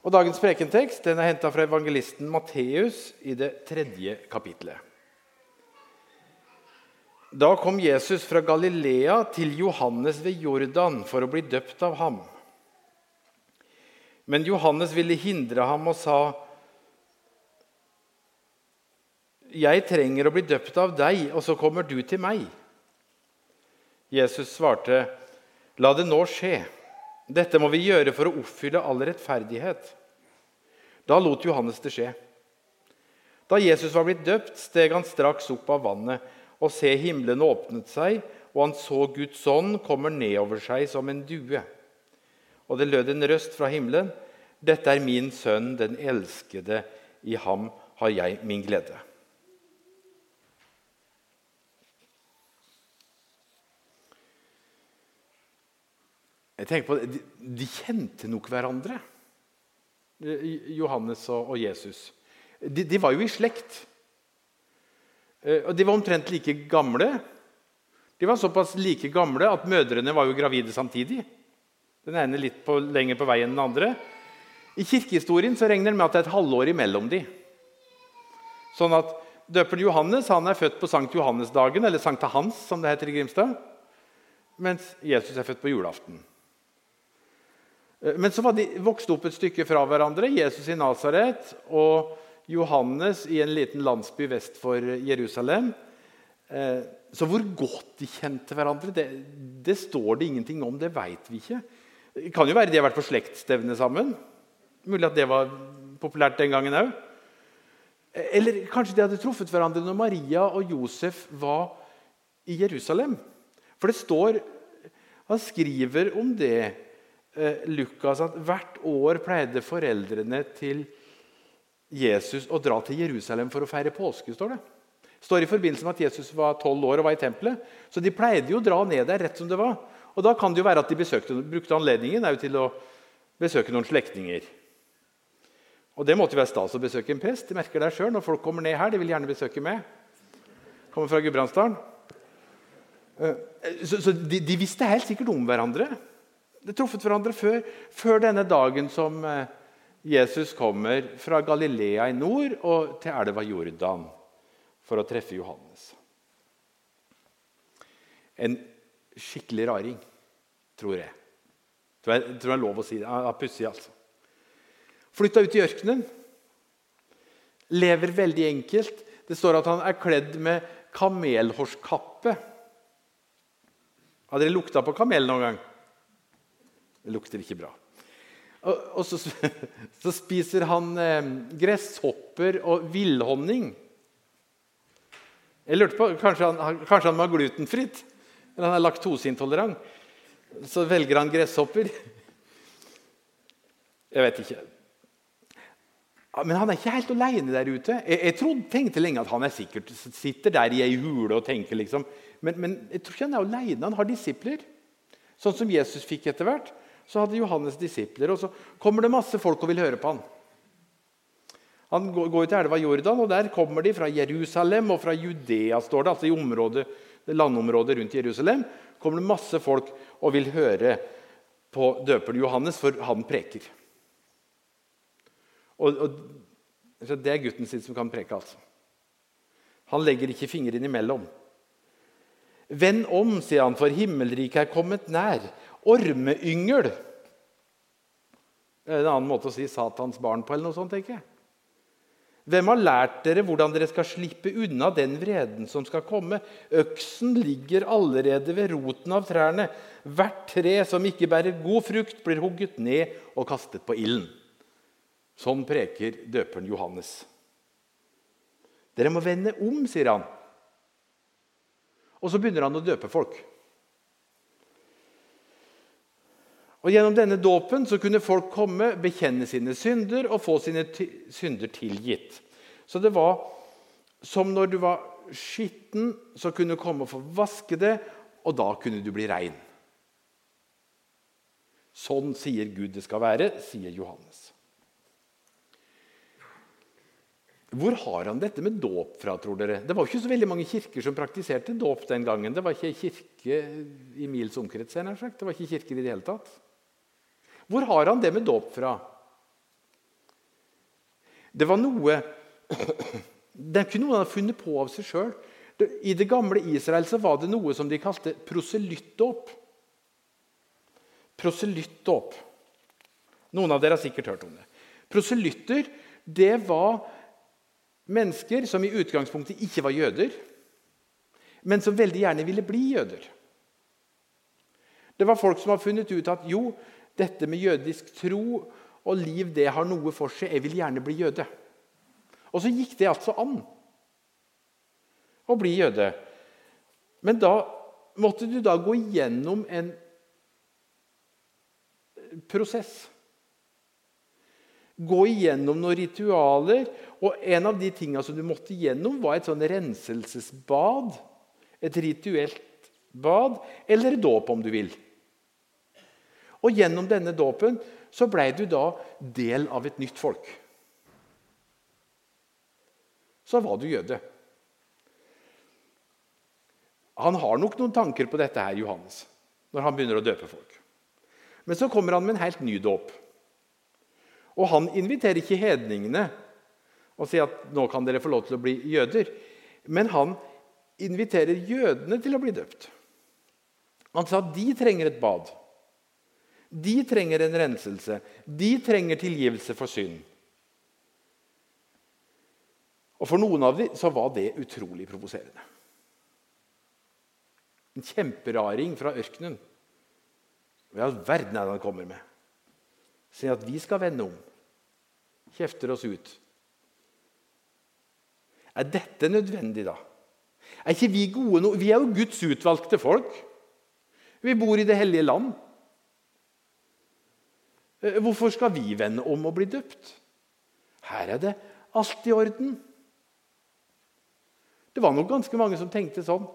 Og Dagens prekentekst den er henta fra evangelisten Matteus i det tredje kapitlet. Da kom Jesus fra Galilea til Johannes ved Jordan for å bli døpt av ham. Men Johannes ville hindre ham og sa, 'Jeg trenger å bli døpt av deg, og så kommer du til meg.' Jesus svarte, 'La det nå skje.' Dette må vi gjøre for å oppfylle all rettferdighet. Da lot Johannes det skje. Da Jesus var blitt døpt, steg han straks opp av vannet, og se, himmelen åpnet seg, og han så Guds ånd kommer nedover seg som en due. Og det lød en røst fra himmelen. Dette er min sønn, den elskede. I ham har jeg min glede. Jeg tenker på, det, de kjente nok hverandre, Johannes og, og Jesus. De, de, var jo i slekt. Eh, og De var omtrent like gamle. De var såpass like gamle at mødrene var jo gravide samtidig. Den ene litt på, lenger på vei enn den andre. I kirkehistorien så regner det med at det er et halvår imellom de. Sånn at Døperen Johannes han er født på Sankt Johannesdagen, eller Sankta Hans, som det heter i Grimstad. Mens Jesus er født på julaften. Eh, men så var de vokste opp et stykke fra hverandre. Jesus i Nasaret og Johannes i en liten landsby vest for Jerusalem. Eh, så hvor godt de kjente hverandre, det, det står det ingenting om. Det veit vi ikke. Det kan jo være de har vært på slektsstevne sammen. Mulig at det var populært den gangen òg. Eller kanskje de hadde truffet hverandre når Maria og Josef var i Jerusalem. For det står Han skriver om det Eh, Lukas at hvert år pleide foreldrene til Jesus å dra til Jerusalem for å feire påske. står det. står i forbindelse med at Jesus var tolv år og var i tempelet. Så de pleide jo å dra ned der rett som det var. Og Da kan det jo være at de besøkte, brukte anledningen til å besøke noen slektninger. Og Det måtte jo være stas å besøke en prest. De merker det selv. Når folk kommer ned her, de vil gjerne besøke meg. Kommer fra Gudbrandsdalen. Eh, så de, de visste helt sikkert om hverandre de truffet hverandre før, før, denne dagen som eh, Jesus kommer fra Galilea i nord og til elva Jordan for å treffe Johannes. En skikkelig raring, tror jeg. Tror jeg, tror jeg er lov å si det. Ja, Pussig, altså. Flytta ut i ørkenen. Lever veldig enkelt. Det står at han er kledd med kamelhårskappe. Har dere lukta på kamel noen gang? Det lukter ikke bra. Og, og så, så, spiser han eh, gresshopper og villhonning. Jeg lurte på, Kanskje han, kanskje han var glutenfritt? Eller han er laktoseintolerant? Så velger han gresshopper. Jeg vet ikke. Men han er ikke helt aleine der ute. Jeg, jeg trodde, tenkte lenge at han er sikkert sitter der i ei hule og tenker. liksom. Men, men jeg tror ikke han er aleine. Han har disipler. Sånn som Jesus fikk etter hvert så hadde Johannes disipler. Og så kommer det masse folk og vil høre på han. Han går til elva Jordan, og der kommer de fra Jerusalem og fra Judea. står det, altså i området, det landområdet rundt Jerusalem kommer det masse folk og vil høre på døperen Johannes, for han preker. Og, og, Det er gutten sin som kan preke. altså. Han legger ikke fingeren imellom. Vend om, sier han, for himmelriket er kommet nær. Ormeyngel En annen måte å si Satans barn på. eller noe sånt, tenker jeg. Hvem har lært dere hvordan dere skal slippe unna den vreden som skal komme? Øksen ligger allerede ved roten av trærne. Hvert tre som ikke bærer god frukt, blir hugget ned og kastet på ilden. Sånn preker døperen Johannes. Dere må vende om, sier han. Og så begynner han å døpe folk. Og Gjennom denne dåpen så kunne folk komme, bekjenne sine synder og få sine synder tilgitt. Så det var som når du var skitten, så kunne du komme og få vaske det, og da kunne du bli rein. Sånn sier Gud det skal være, sier Johannes. Hvor har han dette med dåp fra, tror dere? Det var ikke så veldig mange kirker som praktiserte dåp den gangen. Det var ikke kirke i mils omkrets. Det var ikke kirker i det hele tatt. Hvor har han det med dåp fra? Det var noe Det er ikke noe han har funnet på av seg sjøl. I det gamle Israel så var det noe som de kalte proselyttdåp. Proselyttdåp. Noen av dere har sikkert hørt om det. Proselytter det var mennesker som i utgangspunktet ikke var jøder, men som veldig gjerne ville bli jøder. Det var folk som har funnet ut at jo, dette med jødisk tro og liv det har noe for seg. Jeg vil gjerne bli jøde. Og så gikk det altså an å bli jøde. Men da måtte du da gå igjennom en prosess. Gå igjennom noen ritualer. Og en av de tingene som du måtte igjennom, var et sånn renselsesbad. Et rituelt bad, eller dåp, om du vil. Og gjennom denne dåpen så blei du da del av et nytt folk. Så var du jøde. Han har nok noen tanker på dette, her, Johannes, når han begynner å døpe folk. Men så kommer han med en helt ny dåp. Og han inviterer ikke hedningene og sier at nå kan dere få lov til å bli jøder. Men han inviterer jødene til å bli døpt. Han sa at de trenger et bad. De trenger en renselse. De trenger tilgivelse for synd. Og For noen av dem så var det utrolig provoserende. En kjemperaring fra ørkenen. Hva i all verden er det han kommer med? Sier at vi skal vende om. Kjefter oss ut. Er dette nødvendig, da? Er ikke Vi gode noe? Vi er jo Guds utvalgte folk. Vi bor i det hellige land. Eh, hvorfor skal vi vende om og bli døpt? Her er det alt i orden. Det var nok ganske mange som tenkte sånn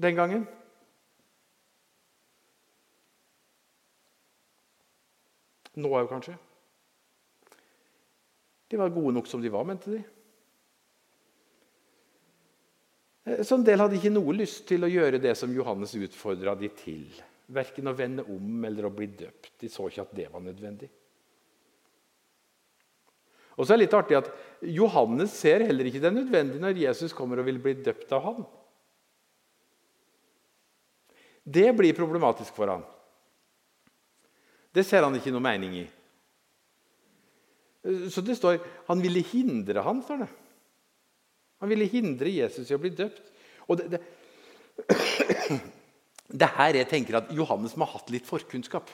den gangen. Nå òg, kanskje. De var gode nok som de var, mente de. Eh, så en del hadde ikke noe lyst til å gjøre det som Johannes utfordra de til. Verken å vende om eller å bli døpt. De så ikke at det var nødvendig. Og så er det litt artig at Johannes ser heller ikke det nødvendig når Jesus kommer og vil bli døpt av ham. Det blir problematisk for ham. Det ser han ikke noe mening i. Så det står han ville hindre ham, står det. Han ville hindre Jesus i å bli døpt. Og det, det, det her jeg tenker at Johannes må ha hatt litt forkunnskap.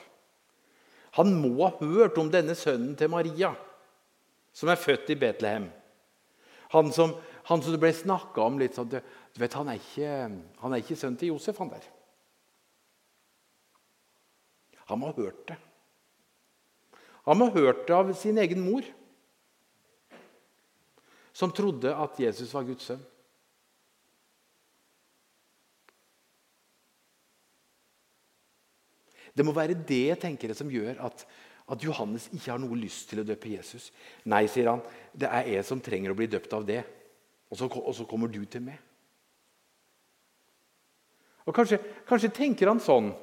Han må ha hørt om denne sønnen til Maria, som er født i Betlehem. Han som, han som det ble snakka om litt sånn du, vet, han er, ikke, han er ikke sønnen til Josef, han der. Han må ha hørt det. Han må ha hørt det av sin egen mor, som trodde at Jesus var Guds sønn. Det må være det tenker jeg, som gjør at, at, Johannes ikke har noe lyst til å døpe Jesus. Nei, sier han, det er jeg som trenger å bli døpt av det. Og så, og så kommer du til meg. Og kanskje, kanskje tenker han sånn,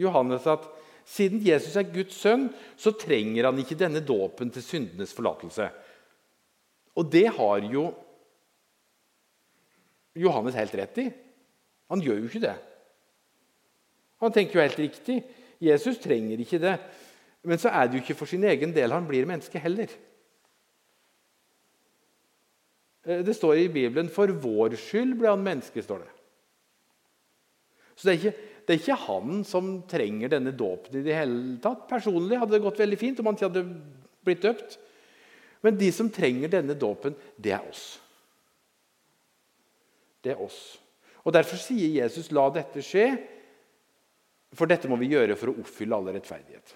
Johannes, at siden Jesus er Guds sønn, så trenger han ikke denne dåpen til syndenes forlatelse. Og det har jo Johannes helt rett i. Han gjør jo ikke det. Han tenker jo helt riktig. Jesus trenger ikke det. Men så er det jo ikke for sin egen del han blir menneske heller. Eh, det står i Bibelen 'for vår skyld ble han menneske'. står det. Så det er ikke det er ikke han som trenger denne dåpen i det hele tatt. Personlig hadde det gått veldig fint om han ikke hadde blitt døpt. Men de som trenger denne dåpen, det er oss. Det er oss. Og Derfor sier Jesus, 'La dette skje', for dette må vi gjøre for å oppfylle all rettferdighet.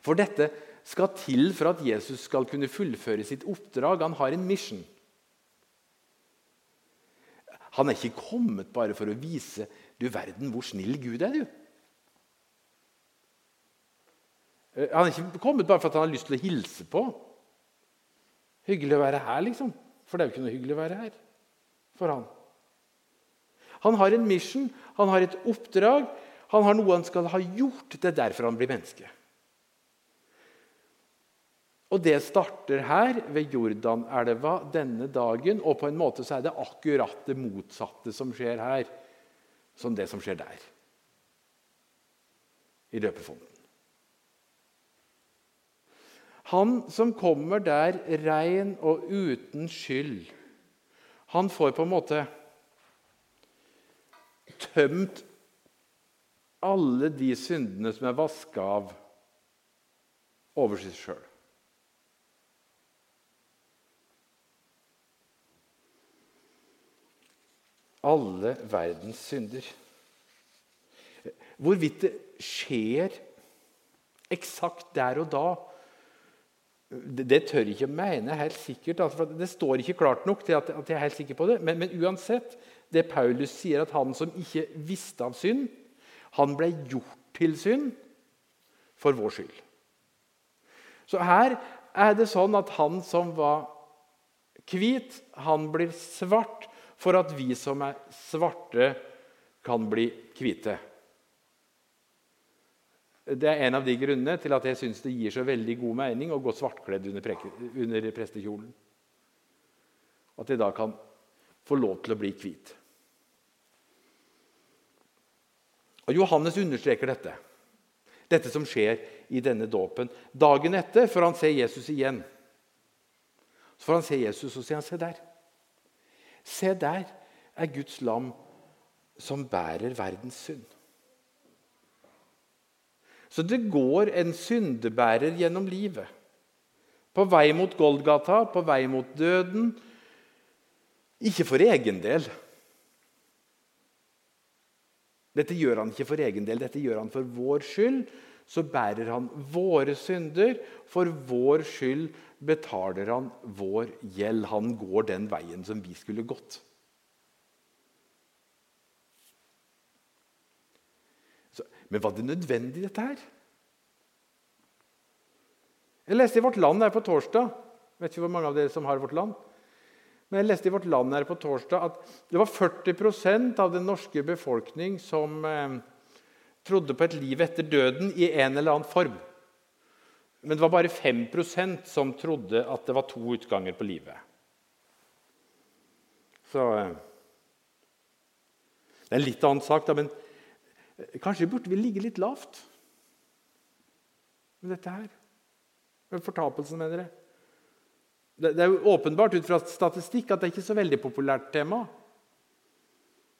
For dette skal til for at Jesus skal kunne fullføre sitt oppdrag. Han har en mission. Han er ikke kommet bare for å vise du verden hvor snill Gud er. du. Eh, han er ikke kommet bare for at han har lyst til å hilse på. Hyggelig å være her, liksom. For det er jo ikke noe hyggelig å være her for han. Han har en mission, han har et oppdrag, han har noe han skal ha gjort. Det er derfor han blir menneske. Og Det starter her ved Jordanelva denne dagen, og på en måte så er det akkurat det motsatte som skjer her, som det som skjer der. I løpefonden. Han som kommer der rein og uten skyld, han får på en måte tømt alle de syndene som er vaska av, over seg sjøl. alle verdens synder. Hvorvidt det skjer eksakt der og da, det, tør jeg ikke mene helt sikkert. Altså, det står ikke klart nok til at, jeg er helt sikker på det. Men, men, uansett, det Paulus sier, at han som ikke visste av synd, han ble gjort til synd for vår skyld. Så her er det sånn at han som var hvit, han blir svart for at vi som er svarte, kan bli hvite. Det er en av de grunnene til at jeg syns det gir så veldig god mening å gå svartkledd under, under prestekjolen. At jeg da kan få lov til å bli hvit. Og Johannes understreker dette, dette som skjer i denne dåpen. Dagen etter får han se Jesus igjen. Så får han se Jesus og sier han, se der. Se der er Guds lam som bærer verdens synd. Så det går en syndebærer gjennom livet. På vei mot Goldgata, på vei mot døden. Ikke for egen del. Dette gjør han ikke for egen del, dette gjør han for vår skyld. Så bærer han våre synder. For vår skyld betaler han vår gjeld. Han går den veien som vi skulle gått. Så, men var det nødvendig, dette her? Jeg leste i Vårt Land her på torsdag vet ikke hvor mange av dere som har Vårt Land. Men jeg leste i Vårt Land her på torsdag at det var 40% av den norske befolkning som eh, trodde på et liv etter døden i en eller annen form. Men det var bare 5% som trodde at det var to utganger på livet. Så eh, Det er en litt annen sak, da, men eh, kanskje burde vi ligge litt lavt med dette her. Med fortapelsen, mener jeg. Det, er jo åpenbart ut fra statistikk at det er ikke så veldig populært tema.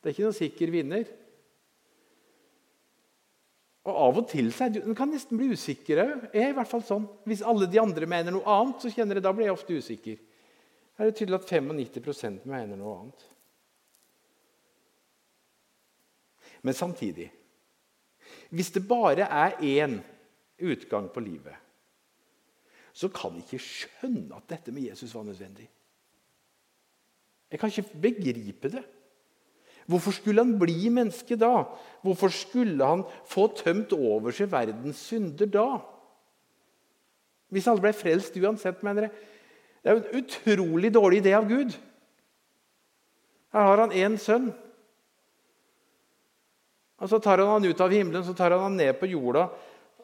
Det er ikke noen sikker vinner. Og Av og til så er det, kan nesten bli usikker òg. Jeg er i hvert fall sånn. Hvis alle de andre mener noe annet, så kjenner jeg, da blir jeg ofte usikker. Her er det tydelig at 95% mener noe annet. Men samtidig Hvis det bare er én utgang på livet, så kan jeg ikke skjønne at dette med Jesus var nødvendig. Jeg kan ikke begripe det. Hvorfor skulle han bli menneske da? Hvorfor skulle han få tømt over seg verdens synder da? Hvis alle ble frelst uansett, mener jeg. Det er jo en utrolig dårlig idé av Gud. Her har han én sønn. Og Så tar han han ut av himmelen så tar han han ned på jorda.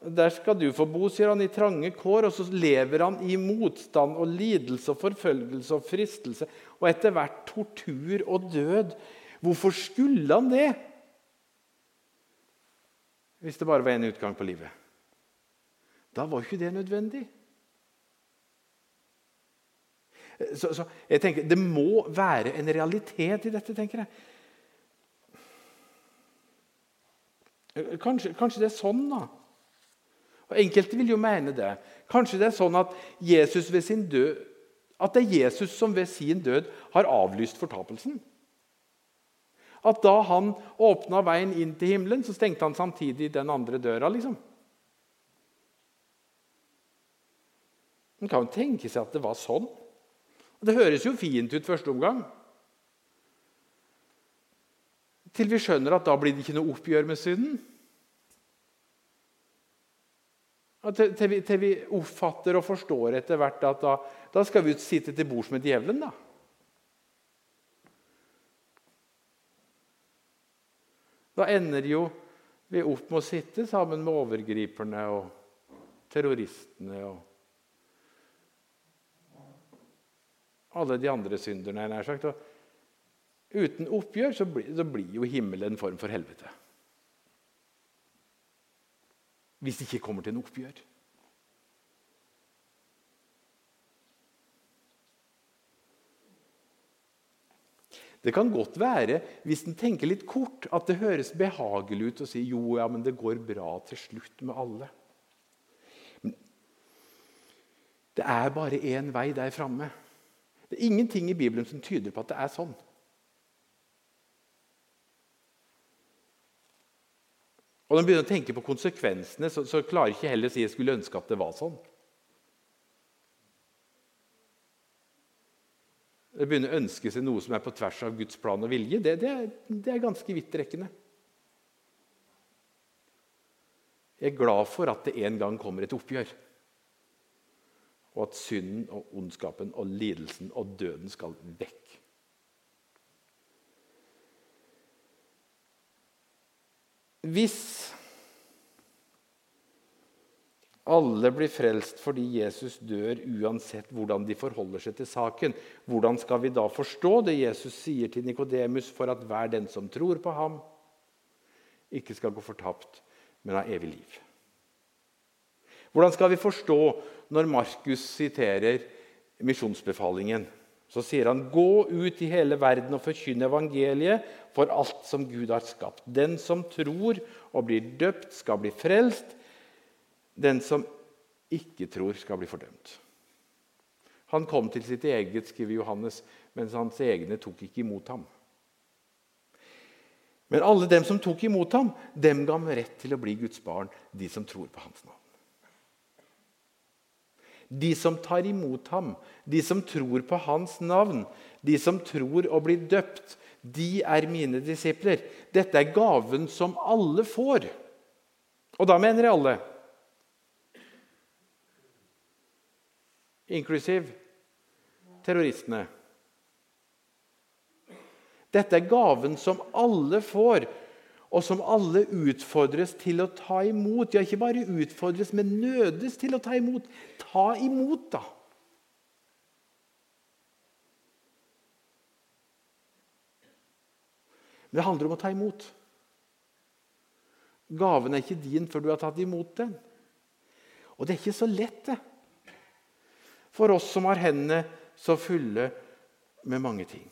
Der skal du få bo, sier han, i trange kår. Og så lever han i motstand og lidelse og forfølgelse og fristelse. Og etter hvert tortur og død. Hvorfor skulle han det? Hvis det bare var én utgang på livet. Da var ikke det nødvendig. Så, så, jeg tenker, Det må være en realitet i dette, tenker jeg. Kanskje, kanskje det er sånn, da. Og Enkelte vil jo mene det. Kanskje det er sånn at, Jesus ved sin død, at det er Jesus som ved sin død har avlyst fortapelsen at da han åpna veien inn til himmelen, så stengte han samtidig den andre døra. liksom. Man kan jo tenke seg at det var sånn. Det høres jo fint ut første omgang. Til vi skjønner at da blir det ikke noe oppgjør med synden. Til, til, vi, til vi oppfatter og forstår etter hvert at da, da skal vi sitte til bords med djevelen. da. Da ender jo vi opp med å sitte sammen med overgriperne og terroristene og alle de andre synderne. nær sagt. Og uten oppgjør så blir, så blir jo himmelen en form for helvete. Hvis det ikke kommer til en oppgjør. Det kan godt være, hvis en tenker litt kort, at det høres behagelig ut å si jo, ja, men det går bra til slutt med alle. Men det er bare én vei der framme. Det er ingenting i Bibelen som tyder på at det er sånn. Og Når man begynner å tenke på konsekvensene, så, så klarer ikke heller å si jeg skulle ønske at det var sånn. Det begynner å ønske seg noe som er på tvers av Guds plan og vilje, det, det, det er ganske vidtrekkende. Jeg er glad for at det en gang kommer et oppgjør. Og at synden og ondskapen og lidelsen og døden skal vekk. Hvis alle blir frelst fordi Jesus dør, uansett hvordan de forholder seg til saken. Hvordan skal vi da forstå det Jesus sier til Nikodemus, for at hver den som tror på ham, ikke skal gå fortapt, men ha evig liv? Hvordan skal vi forstå når Markus siterer misjonsbefalingen? Så sier han, 'Gå ut i hele verden og forkynn evangeliet for alt som Gud har skapt.' 'Den som tror og blir døpt, skal bli frelst.' Den som ikke tror, skal bli fordømt. Han kom til sitt eget, skriver Johannes, mens hans egne tok ikke imot ham. Men alle dem som tok imot ham, dem ga ham rett til å bli Guds barn, de som tror på hans navn. De som tar imot ham, de som tror på hans navn, de som tror og blir døpt, de er mine disipler. Dette er gaven som alle får. Og da mener jeg alle. inklusiv terroristene. Dette er gaven som alle får, og som alle utfordres til å ta imot. Ja, ikke bare utfordres, men nødes til å ta imot. Ta imot, da! Det handler om å ta imot. Gaven er ikke din før du har tatt imot den. Og det er ikke så lett, det for oss som har hendene så fulle med mange ting.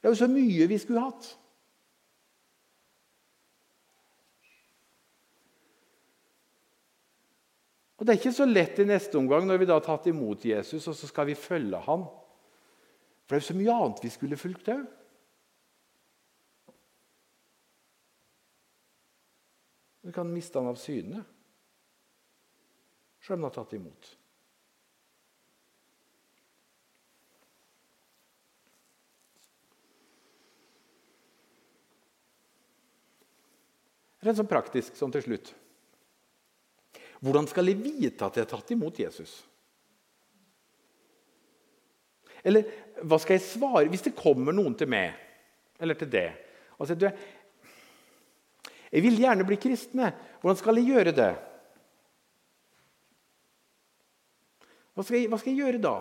Det er jo så mye vi skulle hatt. Og Det er ikke så lett i neste omgang når vi da har tatt imot Jesus, og så skal vi følge ham. For det er jo så mye annet vi skulle fulgt òg. Vi kan miste han av syne selv om han har tatt imot. Rent sånn praktisk sånn til slutt. Hvordan skal jeg vite at jeg har tatt imot Jesus? Eller hva skal jeg svare hvis det kommer noen til meg eller til det og sier du, jeg vil gjerne bli kristne. Hvordan skal jeg gjøre det? Hva skal, jeg, hva skal jeg gjøre da?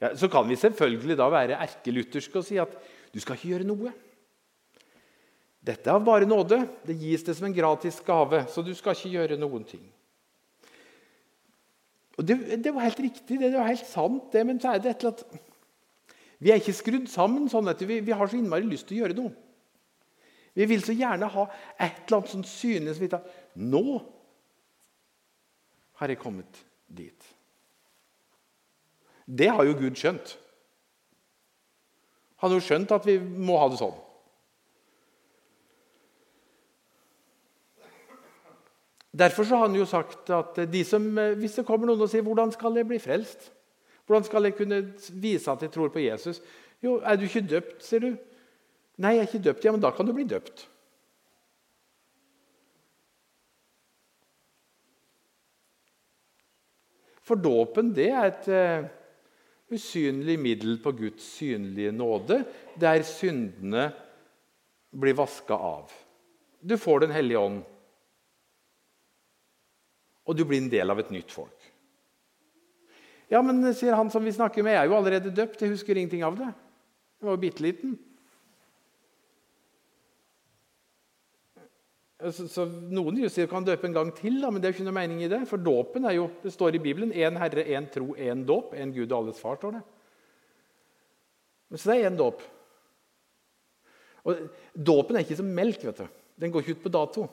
Ja, så kan vi selvfølgelig da være erkelutherske og si at du skal ikke gjøre noe. Dette er bare nåde. Det gis det som en gratis gave, så du skal ikke gjøre noen ting. Og det, det var helt riktig, det, det var helt sant, det, men så er det et eller annet Vi er ikke skrudd sammen sånn at vi, vi har så innmari lyst til å gjøre noe. Vi vil så gjerne ha et eller annet sånn synlig som vi tar Nå har jeg kommet dit. Det har jo Gud skjønt. Han har jo skjønt at vi må ha det sånn. Derfor har han jo sagt at de som, hvis det kommer noen og sier 'Hvordan skal jeg bli frelst?' 'Hvordan skal jeg kunne vise at jeg tror på Jesus?' 'Jo, er du ikke døpt?' sier du. 'Nei, jeg er ikke døpt.' Ja, men da kan du bli døpt. For dåpen det er et uh, usynlig middel på Guds synlige nåde, der syndene blir vaska av. Du får Den hellige ånd, og du blir en del av et nytt folk. Ja, men sier han som vi snakker med, jeg er jo allerede døpt. Jeg husker ingenting av det. Jeg var jo bitte liten. Så, så Noen sier at kan døpe en gang til, da, men det er jo ikke noe mening i det. For dåpen er jo, det står i Bibelen én Herre, én tro, én dåp. Én Gud og alles far, står det. Så det er én dåp. Og Dåpen er ikke som melk. vet du. Den går ikke ut på dato.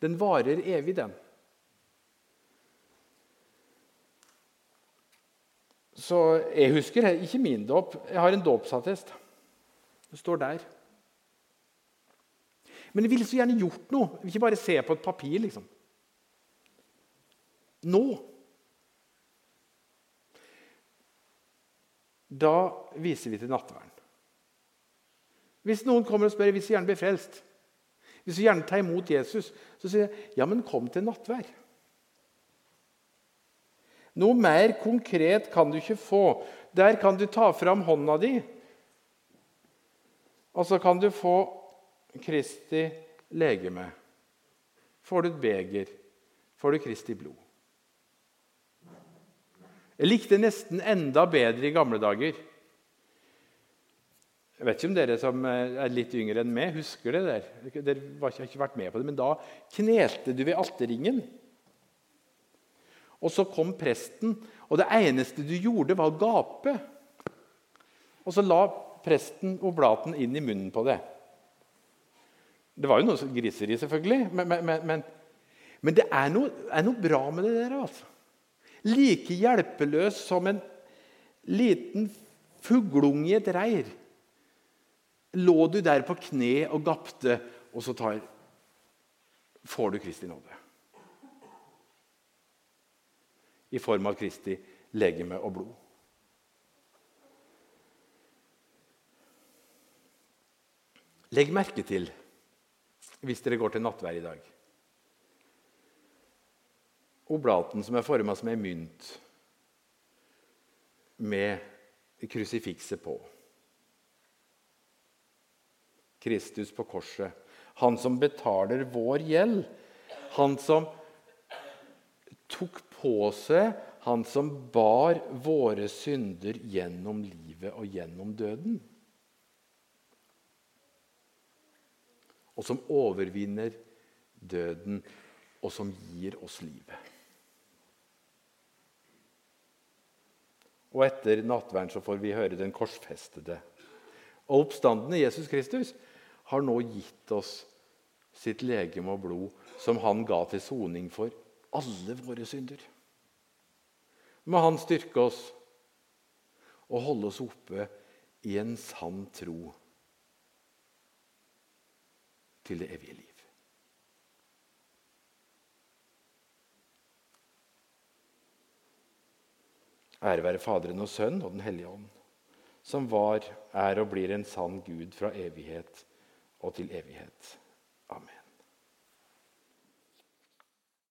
Den varer evig, den. Så jeg husker ikke min dåp. Jeg har en dåpsattest. Det står der. Men jeg ville så gjerne gjort noe. Jeg vil ikke bare se på et papir, liksom. Nå. Da viser vi til nattverden. Hvis noen kommer og spør hvis vi gjerne blir frelst, hvis vi gjerne tar imot Jesus, så sier jeg ja, men kom til nattvær. Noe mer konkret kan du ikke få. Der kan du ta fram hånda di, og så kan du få Kristi legeme. Får du et beger, får du Kristi blod. Jeg likte nesten enda bedre i gamle dager. Jeg vet ikke om dere som er litt yngre enn meg, husker det der. Dere har ikke vært med på det, Men da knelte du ved alterringen. Og så kom presten, og det eneste du gjorde, var å gape. Og så la presten oblaten inn i munnen på det. Det var jo noe griseri, selvfølgelig, men, men, men, men det er noe, er noe, bra med det der. altså. Like hjelpeløs som en liten fuglunge i et reir lå du der på kne og gapte, og så tar, får du Kristi nåde. I form av Kristi legeme og blod. Legg merke til, hvis dere går til nattvær i dag Oblaten som er forma som ei mynt med krusifikset på. Kristus på korset. Han som betaler vår gjeld. Han som tok på han som bar våre synder gjennom livet og gjennom døden. Og som overvinner døden, og som gir oss livet. Og etter nattverden så får vi høre den korsfestede. Og oppstandende Jesus Kristus har nå gitt oss sitt legeme og blod, som han ga til soning for alle våre synder. Må Han styrke oss og holde oss oppe i en sann tro til det evige liv. Ære være Faderen og Sønnen og Den hellige ånd, som var, er og blir en sann Gud fra evighet og til evighet.